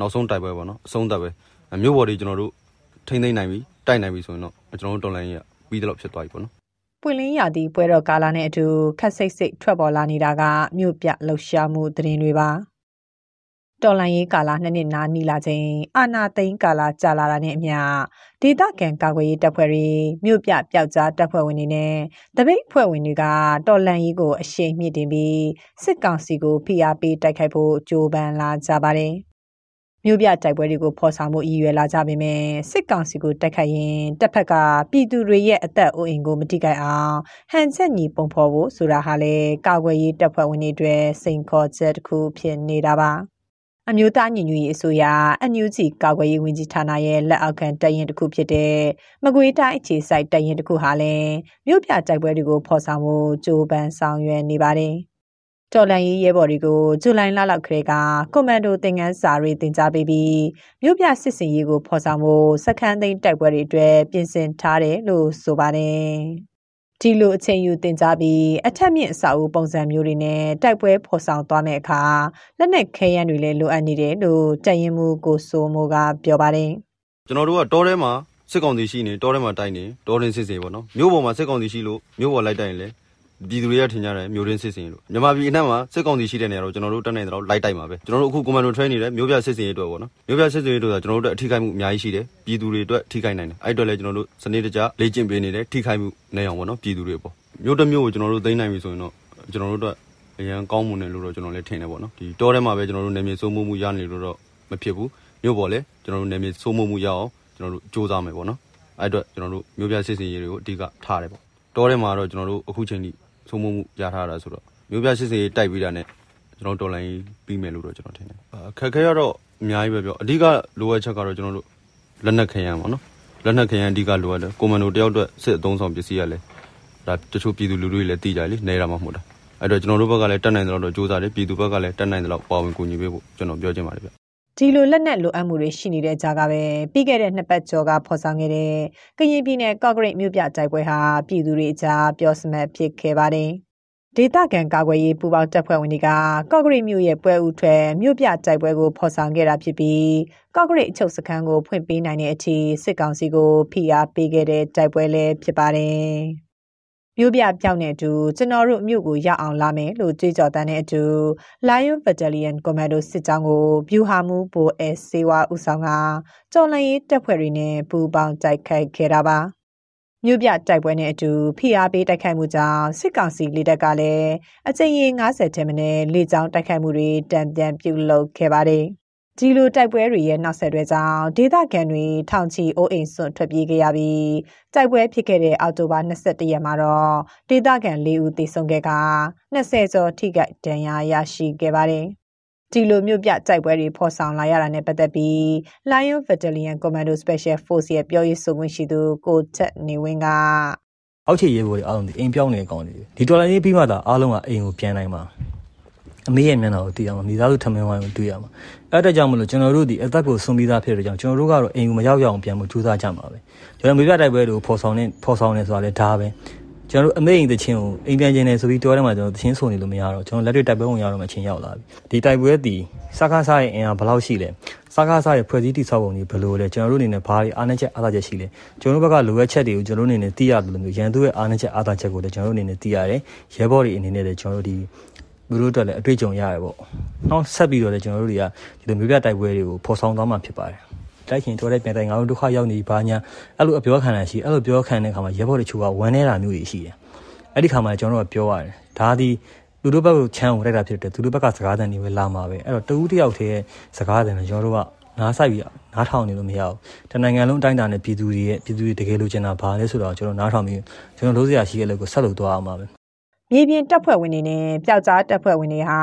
နောက်ဆုံးတိုက်ပွဲပေါ့နော်အဆုံးသက်ပဲမျိုးပေါ်တွေကျွန်တော်တို့ထိမ့်သိမ့်နိုင်ပြီတိုက်နိုင်ပြီဆိုရင်တော့ကျွန်တော်တို့တော်လိုင်းရပြီးတော့ဖြစ်သွားပြီပေါ့နော်ပွင့်လင်းရာသီပွဲတော်ကာလနဲ့အတူခက်စိတ်စိတ်ထွက်ပေါ်လာနေတာကမြို့ပြလှုပ်ရှားမှုသတင်းတွေပါတော်လန်ရေးကာလနှစ်နှစ်နာနီလာချိန်အာနာသိန်းကာလကြာလာတာနဲ့အမျှဒေသခံကာကွယ်ရေးတပ်ဖွဲ့တွေမြို့ပြပျောက်ကြားတပ်ဖွဲ့ဝင်တွေနဲ့တပိတ်ဖွဲ့ဝင်တွေကတော်လန်ရေးကိုအရှိန်မြင့်တင်ပြီးစစ်ကောင်စီကိုဖိအားပေးတိုက်ခိုက်ဖို့ကြိုးပမ်းလာကြပါတယ်။ မြို့ပြတိုက်ပွဲတွေကိုဖော်ဆောင်မှုရည်ရွယ်လာကြပေမဲ့စစ်ကောင်စီကိုတိုက်ခိုက်ရင်တပ်ဖက်ကပြည်သူတွေရဲ့အသက်အိုးအိမ်ကိုမတိကိုက်အောင်ဟန်ချက်ညီပုံဖော်ဖို့ဆိုတာဟာလေကာကွယ်ရေးတပ်ဖွဲ့ဝင်တွေအတွက်စိန်ခေါ်ချက်တစ်ခုဖြစ်နေတာပါ။အမျိုးသားညီညွတ်ရေးအစိုးရအန်ယူဂျီကာကွယ်ရေးဝန်ကြီးဌာနရဲ့လက်အောက်ခံတပ်ရင်တစ်ခုဖြစ်တဲ့မကွေးတိုင်းအခြေစိုက်တပ်ရင်တစ်ခုဟာလည်းမြို့ပြတိုက်ပွဲတွေကိုဖော်ဆောင်မှုကြိုးပမ်းဆောင်ရွက်နေပါတယ်။ တော်လန်ရေးရဲဘော်တွေကိုဇူလိုင်လလောက်ခရဲကကွန်မန်ဒိုသင်ငန်းစာတွေတင် जा ပေးပြီးမြို့ပြစစ်စင်ရေးကိုဖော်ဆောင်ဖို့စခန်းသိမ်းတိုက်ပွဲတွေအတွက်ပြင်ဆင်ထားတယ်လို့ဆိုပါတယ်။ဒီလိုအချိန်ယူတင် जा ပြီးအထက်မြင့်အစာအုပ်ပုံစံမျိုးတွေနဲ့တိုက်ပွဲဖော်ဆောင်သွားမယ့်အခါလက်နက်ခဲယမ်းတွေလည်းလိုအပ်နေတယ်လို့တရင်မှုကိုဆိုမိုကပြောပါတယ်ကျွန်တော်တို့ကတောထဲမှာစစ်ကောင်စီရှိနေတောထဲမှာတိုက်နေတောရင်းစစ်စေပေါ့နော်မြို့ပေါ်မှာစစ်ကောင်စီရှိလို့မြို့ပေါ်လိုက်တိုက်ရင်လည်း ပြည်သူတွေကထင်ကြတယ်မျိုးရင်းစစ်စင်လို့မြန်မာပြည်အနှံ့မှာစစ်ကောင်စီရှိတဲ့နေရာတော့ကျွန်တော်တို့တက်နိုင်တော့လိုက်တိုက်မှာပဲကျွန်တော်တို့အခုကွန်မန်ဒို train နေတယ်မျိုးပြစစ်စင်ရေးအတွက်ပေါ့နော်မျိုးပြစစ်စင်ရေးအတွက်ကျွန်တော်တို့အတွက်အထိခိုက်မှုအများကြီးရှိတယ်ပြည်သူတွေအတွက်ထိခိုက်နိုင်တယ်အဲ့အတွက်လည်းကျွန်တော်တို့စနစ်တကျလေ့ကျင့်ပေးနေတယ်ထိခိုက်မှုနေအောင်ပေါ့နော်ပြည်သူတွေပေါ့မျိုးတစ်မျိုးကိုကျွန်တော်တို့သိမ်းနိုင်ပြီဆိုရင်တော့ကျွန်တော်တို့အတွက်အရန်ကောင်းမွန်တယ်လို့တော့ကျွန်တော်လည်းထင်တယ်ပေါ့နော်ဒီတောထဲမှာပဲကျွန်တော်တို့နေမြေစိုးမိုးမှုရနေလို့တော့မဖြစ်ဘူးမြို့ပေါ်လည်းကျွန်တော်တို့နေမြေစိုးမိုးမှုရအောင်ကျွန်တော်တို့စူးစမ်းမယ်ပေါ့နော်အဲ့အတွက်ကျွန်တော်တို့မျိုးပြစစ်စင်ရေးတွေကိုအဓိကထားတယ်ပေါ့တောထဲမှာတော့ကျွန်တော်တို့အခုချိန်ထိ ဆုံးမမှုရထားတာဆိုတော့မျိုးပြစစ်စေးတိုက်ပြီးတာနဲ့ကျွန်တော်တော်လိုင်းပြီးမယ်လို့တော့ကျွန်တော်ထင်တယ်အခက်ခဲရတော့အများကြီးပဲပြောအဓိကလိုအပ်ချက်ကတော့ကျွန်တော်တို့လက်နက်ခဲယမ်းပါနော်လက်နက်ခဲယမ်းအဓိကလိုအပ်တယ်ကွန်မန်ဒိုတယောက်အတွက်စစ်အသုံးဆောင်ပစ္စည်းရလဲဒါတချို့ပြည်သူလူထုတွေလည်းသိကြလေနေတာမှမဟုတ်တာအဲ့တော့ကျွန်တော်တို့ဘက်ကလည်းတက်နိုင်တယ်လို့ကြိုးစားတယ်ပြည်သူဘက်ကလည်းတက်နိုင်တယ်လို့ပါဝင်ကူညီပေးဖို့ကျွန်တော်ပြောချင်ပါတယ်ဗျ ဒီလိုလက်နက်လိုအပ်မှုတွေရှိနေတဲ့ကြားကပဲပြီးခဲ့တဲ့နှစ်ပတ်ကျော်ကဖော်ဆောင်ခဲ့တဲ့ကရင်ပြည်နယ်ကော့ဂရိတ်မြို့ပြတိုက်ပွဲဟာပြည်သူတွေအကြားပြောစမတ်ဖြစ်ခဲ့ပါတယ်။ဒေသခံကာကွယ်ရေးပူးပေါင်းတပ်ဖွဲ့ဝင်တွေကကော့ဂရိတ်မြို့ရဲ့ပွဲဥထွဲမြို့ပြတိုက်ပွဲကိုဖော်ဆောင်ခဲ့တာဖြစ်ပြီးကော့ဂရိတ်အချုပ်စခန်းကိုဖွင့်ပေးနိုင်တဲ့အထိစစ်ကောင်စီကိုဖိအားပေးခဲ့တဲ့တိုက်ပွဲလည်းဖြစ်ပါတယ်။ မြို့ပြပြောင်းတဲ့အတူကျွန်တော်တို့မြို့ကိုရောက်အောင်လာမယ်လို့ကြွေးကြော်တန်းတဲ့အတူ Lion Battalion Commando စစ်ကြောင်းကိုဗျူဟာမှုဘိုအဲစေဝါဦးဆောင်ကတော်လှန်ရေးတပ်ဖွဲ့တွေနဲ့ပူးပေါင်းတိုက်ခိုက်ခဲ့တာပါမြို့ပြတိုက်ပွဲနဲ့အတူဖိအားပေးတိုက်ခိုက်မှုကြောင့်စစ်ကောင်စီလေတပ်ကလည်းအကြိမ်ရေ90ထက်မနည်းလေကြောင်းတိုက်ခိုက်မှုတွေတံပြန်ပြုလုပ်ခဲ့ပါတယ်။ ဒီလိုတိုက်ပွဲတွေရဲ့နောက်ဆက်တွဲကြောင့်ဒေသခံတွေထောင်ချီအိုးအိမ်စွန့်ထွက်ပြေးခဲ့ရပြီးတိုက်ပွဲဖြစ်ခဲ့တဲ့အောက်တိုဘာ22ရက်မှာတော့ဒေသခံ၄ဦးသေဆုံးခဲ့က20ကျော်ထိခိုက်ဒဏ်ရာရရှိခဲ့ပါတယ်။ဒီလိုမျိုးပြတိုက်ပွဲတွေဖော်ဆောင်လာရတာနဲ့ပတ်သက်ပြီး Lion Battalion Commando Special Force ရဲ့ပြောရေးဆိုခွင့်ရှိသူကိုတက်နေဝင်းကအောက်ခြေရဲဘော်တွေအားလုံးဒီအိမ်ပြောင်းနေကောင်းနေပြီဒီတော်လိုင်းရေးပြီးမှသာအားလုံးကအိမ်ကိုပြန်နိုင်မှာအမေရဲ့မျက်နှာကိုတွေ့ရမှာမိသားစုထမင်းဝိုင်းကိုတွေ့ရမှာ အဲ့ဒါကြောင့်မလို့ကျွန်တော်တို့ဒီအသက်ကိုဆုံးပြီးသားဖြစ်တဲ့ကြောင့်ကျွန်တော်တို့ကတော့အိမ်ကိုမရောက်ရအောင်ပြန်မှုကြိုးစားကြမှာပဲကျွန်တော်မိဘတိုက်ပွဲတွေကိုဖော်ဆောင်နေဖော်ဆောင်နေဆိုတာလည်းဒါပဲကျွန်တော်တို့အမေအိမ်တချင်းကိုအိမ်ပြန်ခြင်းနေဆိုပြီးပြောတယ်မှာကျွန်တော်တချင်းဆိုနေလို့မရတော့ကျွန်တော်လက်တွေ့တိုက်ပွဲဝင်ရတော့မှအချင်းရောက်လာပြီဒီတိုက်ပွဲဒီစကားစားရဲ့အင်အားဘယ်လောက်ရှိလဲစကားစားရဲ့ဖွဲ့စည်းတိဆောက်ပုံတွေဘယ်လိုလဲကျွန်တော်တို့အနေနဲ့ဘာတွေအားနည်းချက်အားသာချက်ရှိလဲကျွန်တော်တို့ဘက်ကလိုအပ်ချက်တွေကိုကျွန်တော်တို့အနေနဲ့သိရတယ်လို့မျိုးရန်သူရဲ့အားနည်းချက်အားသာချက်ကိုလည်းကျွန်တော်တို့အနေနဲ့သိရတယ်ရဲဘော်တွေအနေနဲ့လည်းကျွန်တော်တို့ဒီ သူတို့အတွက်လည်းအတွေ့အကြုံရတယ်ပေါ့။နောက်ဆက်ပြီးတော့လည်းကျွန်တော်တို့တွေကဒီလိုမျိုးပြတိုက်ပွဲတွေကိုဖော်ဆောင်သွားမှာဖြစ်ပါတယ်။တိုက်ခင်တော်တဲ့ပြန်တိုင်ငါတို့ဒုက္ခရောက်နေဘာညာအဲ့လိုအပြောခံတာရှိအဲ့လိုပြောခံတဲ့ခါမှာရဲဘော်တချို့ကဝမ်းနေတာမျိုးကြီးရှိတယ်။အဲ့ဒီခါမှာကျွန်တော်တို့ကပြောရတယ်။ဒါဒီသူတို့ဘက်ကိုချမ်းကိုတိုက်တာဖြစ်တယ်သူတို့ဘက်ကစကားသံတွေပဲလာမှာပဲအဲ့တော့တဦးတယောက်တည်းရဲ့စကားသံတွေကျွန်တော်တို့ကနားဆိုင်ပြီးနားထောင်နေလို့မရဘူးတနိုင်ငံလုံးအတိုင်းအတာနဲ့ပြည်သူတွေရဲ့ပြည်သူတွေတကယ်လိုချင်တာဘာလဲဆိုတော့ကျွန်တော်နားထောင်ပြီးကျွန်တော်လို့စရာရှိတဲ့လို့ကိုဆက်လုပ်သွားအောင်ပါပဲ မြေပြင်တပ်ဖွဲ့ဝင်တွေနဲ့ပျောက်ကြားတပ်ဖွဲ့ဝင်တွေဟာ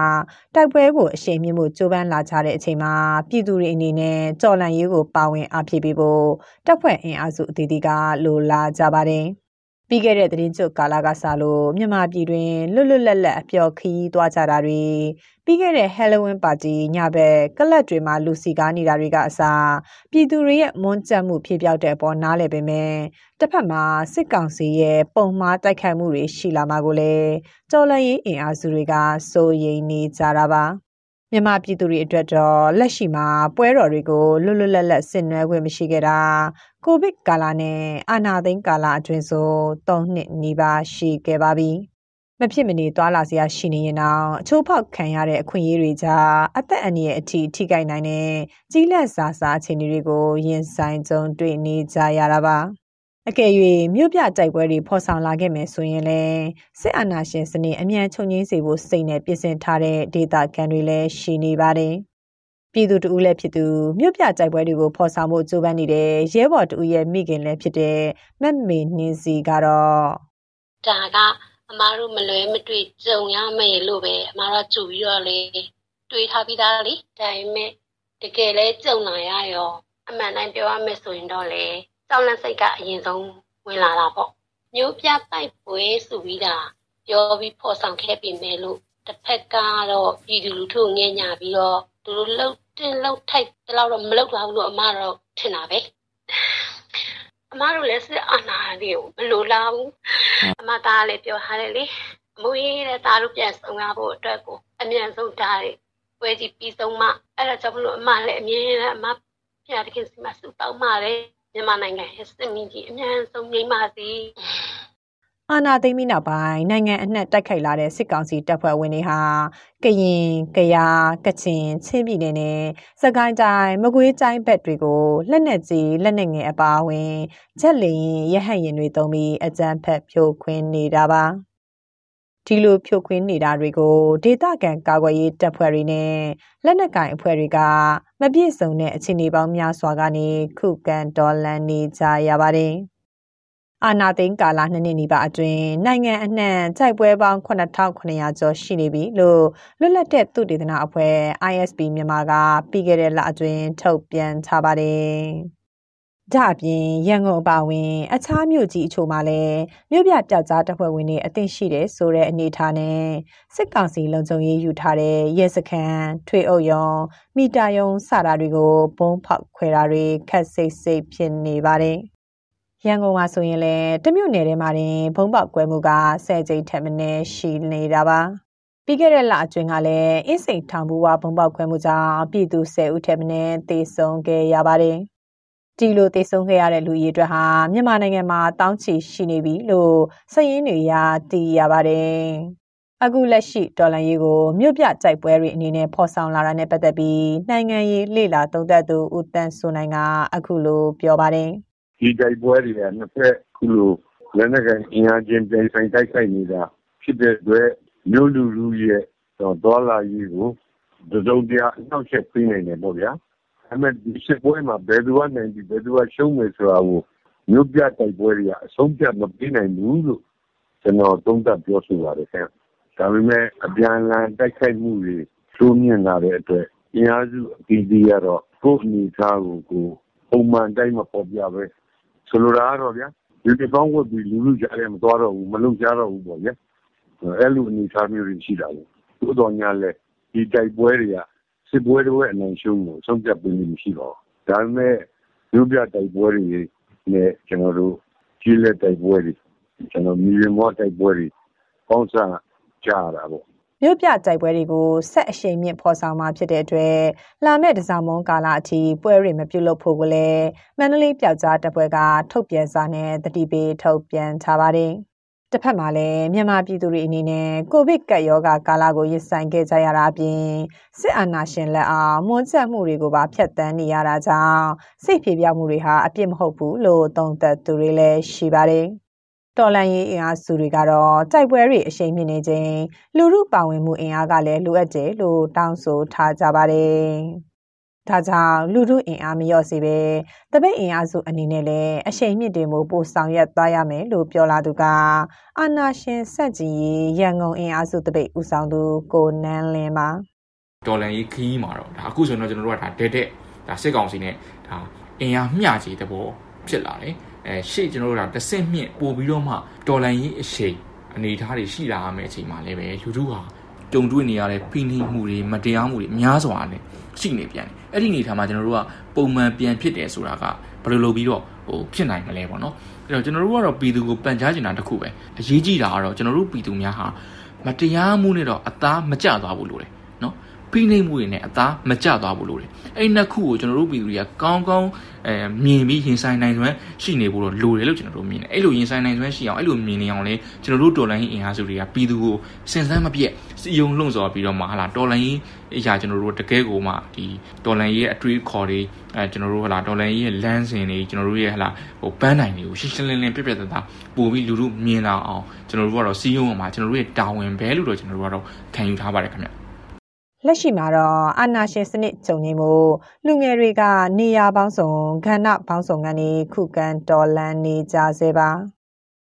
တိုက်ပွဲကိုအရှိန်မြင့်မှုကြိုးပမ်းလာကြတဲ့အချိန်မှာပြည်သူတွေအနေနဲ့ကြော်လန့်ရေးကိုပါဝင်အားဖြည့်ပေးဖို့တပ်ဖွဲ့အင်အားစုအသီးသီးကလိုလားကြပါတယ်။ ပြီးခဲ့တဲ့သတင်းကျွတ်ကာလကစလို့မြန်မာပြည်တွင်လွတ်လွတ်လပ်လပ်အပျော်ခီးသွားကြတာတွေပြီးခဲ့တဲ့ Halloween ပါတီညဘက်ကလပ်တွေမှာလူစီကားနေတာတွေကအစားပြည်သူတွေရဲ့မွန်းကြက်မှုဖြစ်ပြောက်တဲ့အပေါ်နားလည်ပေမဲ့တစ်ဖက်မှာစစ်ကောင်စီရဲ့ပုံမှားတိုက်ခိုက်မှုတွေရှိလာမှာကိုလည်းကြော်လန့်ရေးအင်အားစုတွေကစိုးရိမ်နေကြတာပါမြန်မာပြည်သူတွေအတွက်တော့လက်ရှိမှာပွဲတော်တွေကိုလွတ်လွတ်လပ်လပ်ဆင်နွှဲခွင့်မရှိခဲ့တာ ကိုဗစ်ကာလနဲ့အာဏာသိမ်းကာလအတွင်းဆို၃နှစ်နီးပါးရှိခဲ့ပါပြီ။မဖြစ်မနေသွားလာစရာရှိနေရင်တော့အချိုးဖောက်ခံရတဲ့အခွင့်အရေးတွေကြားအသက်အန္တရာယ်အထိထိခိုက်နိုင်တဲ့ကြီးလက်စာစာအခြေအနေတွေကိုရင်ဆိုင်ကြုံတွေ့နေကြရတာပါ။အကယ်၍မြို့ပြတိုက်ပွဲတွေဖော်ဆောင်လာခဲ့မယ်ဆိုရင်လည်းစစ်အာဏာရှင်စနစ်အမြန်ချုပ်ငြိမ်းစေဖို့စိတ်နဲ့ပြင်ဆင်ထားတဲ့ဒေတာကန်တွေလည်းရှိနေပါတယ်။ ပြည်သူတဦးလည်းဖြစ်သူမြို့ပြကြိုက်ပွဲတွေကိုဖော်ဆောင်ဖို့ကြိုးပမ်းနေတဲ့ရဲဘော်တဦးရဲ့မိခင်လည်းဖြစ်တဲ့မက်မေနှင်းစီကတော့ဒါကအမားတို့မလွဲမတွေ့ကြုံရမယ်လို့ပဲအမားတို့ကြိုပြီးတော့လေတွေးထားပြီးသားလေဒါပေမဲ့တကယ်လဲကြုံလာရရောအမှန်တိုင်းပြောရမယ်ဆိုရင်တော့လေကြောက်လန့်စိတ်ကအရင်ဆုံးဝင်လာတာပေါ့မျိုးပြတိုက်ပွဲဆိုပြီးတာပြောပြီးဖော်ဆောင်ခဲ့ပြီမယ်လို့တစ်ဖက်ကတော့ပြည်သူလူထုငဲ့ညာပြီးတော့သူတို့လှုပ် တင်လှုပ်ထိုက်တလောက်တော့မလှုပ်တော့ဘူးလို့အမတော့ထင်တာပဲအမတို့လည်းစစ်အာဏာတွေကိုမလိုလားဘူးအမသားလည်းပြောထားတယ်လေအမွေးတဲ့သားတို့ပြန်ဆောင်ရဖို့အတွက်ကိုအမြန်ဆုံးဓာတ်ပွဲကြီးပြီးဆုံးမှအဲ့ဒါကြောင့်မလို့အမလည်းအမြင်နဲ့အမဖျားတခင်စီမစုတောင်းပါတယ်မြန်မာနိုင်ငံရဲ့စစ်မင်းကြီးအမြန်ဆုံးငြိမ်းပါစေ အာနာသိမ်းပြီးနောက်ပိုင်းနိုင်ငံအနှံ့တိုက်ခိုက်လာတဲ့စစ်ကောင်စီတပ်ဖွဲ့ဝင်တွေဟာကရင်၊ကယား၊ကချင်၊ချင်းပြည်နယ်နဲ့စကိုင်းတိုင်းမကွေးတိုင်းဘက်တွေကိုလက်နက်ကြီးလက်နက်ငယ်အပါအဝင်ချက်လီရဟတ်ရင်တွေသုံးပြီးအကြမ်းဖက်ဖြိုခွင်းနေတာပါဒီလိုဖြိုခွင်းနေတာတွေကိုဒေသခံကာကွယ်ရေးတပ်ဖွဲ့တွေနဲ့လက်နက်ကင်အဖွဲ့တွေကမပြည့်စုံတဲ့အခြေအနေပေါင်းများစွာကနေခုခံတော်လှန်နေကြရပါတယ်။ အာနာသိန်းကာလနှစ်နှစ်နီးပါးအတွင်း နိုင်ငံအနှံ့ကြိုက်ပွဲပေါင်း8900ကျော် ရှိနေပြီလို့ လွတ်လပ်တဲ့ သုတေသနအဖွဲ့ ISP မြန်မာက ပြီးခဲ့တဲ့လအတွင်း ထုတ်ပြန်ထားပါတယ်။ဒါအပြင် ရန်ကုန်အပါအဝင် အခြားမြို့ကြီးအချို့မှာလည်း မြို့ပြပျောက်ကြားတပ်ဖွဲ့ဝင်တွေ အသင့်ရှိတယ်ဆိုတဲ့ အနေအထားနဲ့ စစ်ကောင်စီ လုံခြုံရေးယူထားတဲ့ ရဲစခန်း ထွေအုပ်ရုံမီတာယုံစတာတွေကိုဘုံဖောက်ခွဲတာတွေခက်စိတ်စိတ်ဖြစ်နေပါတယ်။ ရန်ကုန်မှာဆိုရင်လည်းတမြို့နယ်ထဲမှာတင်ဘုံပေါက်ကွဲမှုကဆယ်ကြိမ်ထက်မနည်းရှိနေတာပါပြီးခဲ့တဲ့လအတွင်းကလည်းအင်းစိန်ထောင်ဘူးဝဘုံပေါက်ခွဲမှုကြောင့်ပြည်သူ10ဦးထက်မနည်းသေဆုံးခဲ့ရပါတယ်ဒီလိုသေဆုံးခဲ့ရတဲ့လူကြီးအတွက်ဟာမြန်မာနိုင်ငံမှာတောင်းချီရှိနေပြီလို့စည်ရင်းတွေရသိရပါတယ်အခုလက်ရှိဒေါ်လာရေးကိုမြို့ပြကြိုက်ပွဲတွေအနေနဲ့ဖော်ဆောင်လာတာနဲ့ပတ်သက်ပြီးနိုင်ငံရေးလေလာသုံးသပ်သူဦးတန်းစိုးနိုင်ကအခုလိုပြောပါတယ် ဒီတိုက်ပွဲတွေကနှစ်ဖက်ခုလိုလက်နက်ကိုင်အင်အားချင်းပြိုင်ဆိုင်တိုက်ခိုက်နေတာဖြစ်တဲ့အတွက်မြို့လူလူရဲ့ဒေါ်လာကြီးကိုတစုံတရာအနှောက်အယှက်ပေးနိုင်တယ်ပေါ့ဗျာ။ဒါပေမဲ့ဒီစစ်ပွဲမှာဘယ်သူကနိုင်ပြီးဘယ်သူကရှုံးမယ်ဆိုတာကိုမြို့ပြတိုက်ပွဲတွေကအဆုံးအဖြတ်မပေးနိုင်ဘူးလို့ကျနော်သုံးသပ်ပြောဆိုပါတယ်ခင်ဗျ။ဒါပေမဲ့အပြန်အလှန်တိုက်ခိုက်မှုတွေတိုးမြင့်လာတဲ့အတွက်အင်အားစုအသီးသီးကတော့ကိုယ့်အနေအထားကိုပုံမှန်အတိုင်းမဖော်ပြဘဲ ဆိုလိုတာကတော့ဗျာယူနီဖောင်းဝတ်ပြီးလူလူကြားထဲမသွားတော့ဘူးမလုံကြတော့ဘူးပေါ့ဗျာအဲ့လိုအနေအထားမျိုးတွေရှိတာပေါ့သို့တော်ညာလဲဒီတိုက်ပွဲတွေကစစ်ပွဲတွေအနိုင်ရှုံးကိုဆုံးဖြတ်ပေးလို့မရှိပါဘူးဒါပေမဲ့လူပြတိုက်ပွဲတွေနဲ့ကျွန်တော်တို့ကြီးလက်တိုက်ပွဲတွေကျွန်တော်မီလမောတိုက်ပွဲတွေပေါင်းစပ်ကြရတာပေါ့ မြို့ပြကြိုက်ပွဲတွေကိုဆက်အရှိန်မြင့်ဖော်ဆောင်မှာဖြစ်တဲ့အတွက်လာမယ့်တစားမုံကာလအထိပွဲတွေမပြုလုပ်ဖို့ကိုလည်းမန္တလေးပျောက်ကြားတပ်ပွဲကထုတ်ပြန်စာနဲ့တတိပေးထုတ်ပြန်ထားပါတယ်။တစ်ဖက်မှာလည်းမြန်မာပြည်သူတွေအနေနဲ့ကိုဗစ်ကပ်ရောဂါကာလကိုရင်ဆိုင်ခဲ့ကြရတာအပြင်စစ်အာဏာရှင်လက်အောက်မွန်းချက်မှုတွေကိုပါဖျက်ဆီးနေရတာကြောင့်စိတ်ပြေပြောက်မှုတွေဟာအပြစ်မဟုတ်ဘူးလို့သုံးသပ်သူတွေလည်းရှိပါတယ်။ တော်လန်ရေးအင်အားစုတွေကတော့တိုက်ပွဲတွေအရှိန်မြင့်နေခြင်းလူမှုပါဝင်မှုအင်အားကလည်းလိုအပ်တယ်လို့တောင်းဆိုထားကြပါတယ်။ဒါကြောင့်လူထုအင်အားမလျော့စေပဲတပိတ်အင်အားစုအနေနဲ့လည်းအရှိန်မြင့်တင်မှုပိုဆောင်ရွက်သွားရမယ်လို့ပြောလာသူကအာနာရှင်ဆက်ကြည်ရေးရန်ကုန်အင်အားစုတပိတ်ဦးဆောင်သူကိုနန်းလင်းပါဒေါ်လာရေးခီးမှာတော့ဒါအခုဆိုတော့ကျွန်တော်တို့ကဒါဒက်တဲ့ဒါစစ်ကောင်စီနဲ့ဒါအင်အားမျှကြီးတဲ့ဘော ဖြစ်လာတယ်အဲရှေ့ကျွန်တော်တို့ကတစ်ဆင့်မြင့်ပို့ပြီးတော့မှဒေါ်လာရေးအရှိန်အနေအထားတွေရှိလာရမယ့်အချိန်မှာလည်းပဲလူထုဟာကြုံတွေ့နေရတဲ့ဖိနှိပ်မှုတွေမတရားမှုတွေများစွာနဲ့ရှိနေပြန်တယ်အဲ့ဒီအနေထားမှာကျွန်တော်တို့ကပုံမှန်ပြန်ဖြစ်တယ်ဆိုတာကဘယ်လိုလုပ်ပြီးတော့ဟိုဖြစ်နိုင်မလဲပေါ့နော်အဲ့တော့ကျွန်တော်တို့ကတော့ပြည်သူကိုပန်ကြားချင်တာတခုပဲအရေးကြီးတာကတော့ကျွန်တော်တို့ပြည်သူများဟာမတရားမှုနဲ့တော့အသားမကျသွားဘူးလို့လေနော် ဖိနှိပ်မှုတွေနဲ့အသားမကျသွားဘူးလို့လေအဲ့နှစ်ခုကိုကျွန်တော်တို့ပြည်သူတွေကကောင်းကောင်းအဲမြင်ပြီးရင်ဆိုင်နိုင်စွမ်းရှိနေဖို့တော့လိုတယ်လို့ကျွန်တော်တို့မြင်တယ်အဲ့လိုရင်ဆိုင်နိုင်စွမ်းရှိအောင်အဲ့လိုမြင်နေအောင်လေကျွန်တော်တို့တော်လိုင်းအင်အားစုတွေကပြည်သူကိုစင်စမ်းမပြတ်စီယုံလှုံ့ဆော်ပြီးတော့မှဟာလာတော်လိုင်းအရာကျွန်တော်တို့တကယ်ကိုမှဒီတော်လိုင်းရဲ့အတွေးခေါ်တွေအဲကျွန်တော်တို့ဟာလာတော်လိုင်းရဲ့လမ်းစဉ်တွေကျွန်တော်တို့ရဲ့ဟာလာဟိုပန်းနိုင်တွေကိုရှင်းရှင်းလင်းလင်းပြပြတသားပို့ပြီးလူတို့မြင်လာအောင်ကျွန်တော်တို့ကတော့စီယုံအောင်မှာကျွန်တော်တို့ရဲ့တာဝန်ပဲလို့တော့ကျွန်တော်တို့ကတော့ခံယူထားပါတယ်ခင်ဗျ လက်ရှိမှာတော့အာနာရှင်စနစ်ကြုံနေမှုလူငယ်တွေကနေရာပေါင်းစုံခန္ဓာပေါင်းစုံကနေခုခံတော်လန်နေကြစေပါ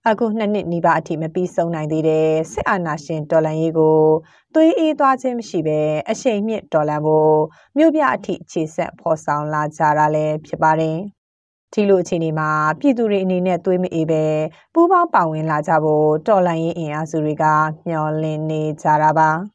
အခုနှစ်နှစ်နီးပါးအထိမပြီးဆုံးနိုင်သေးတဲ့စစ်အာဏာရှင်တော်လှန်ရေးကိုသွေးအေးသွားခြင်းမရှိဘဲအရှိန်မြင့်တော်လှန်ဖို့မြို့ပြအထိခြေဆက်ဖော်ဆောင်လာကြတာလည်းဖြစ်ပါတယ်။ဒီလိုအခြေအနေမှာပြည်သူတွေအနေနဲ့သွေးမအေးပဲပူးပေါင်းပါဝင်လာကြဖို့တော်လှန်ရေးအင်အားစုတွေကမျှော်လင့်နေကြတာပါ။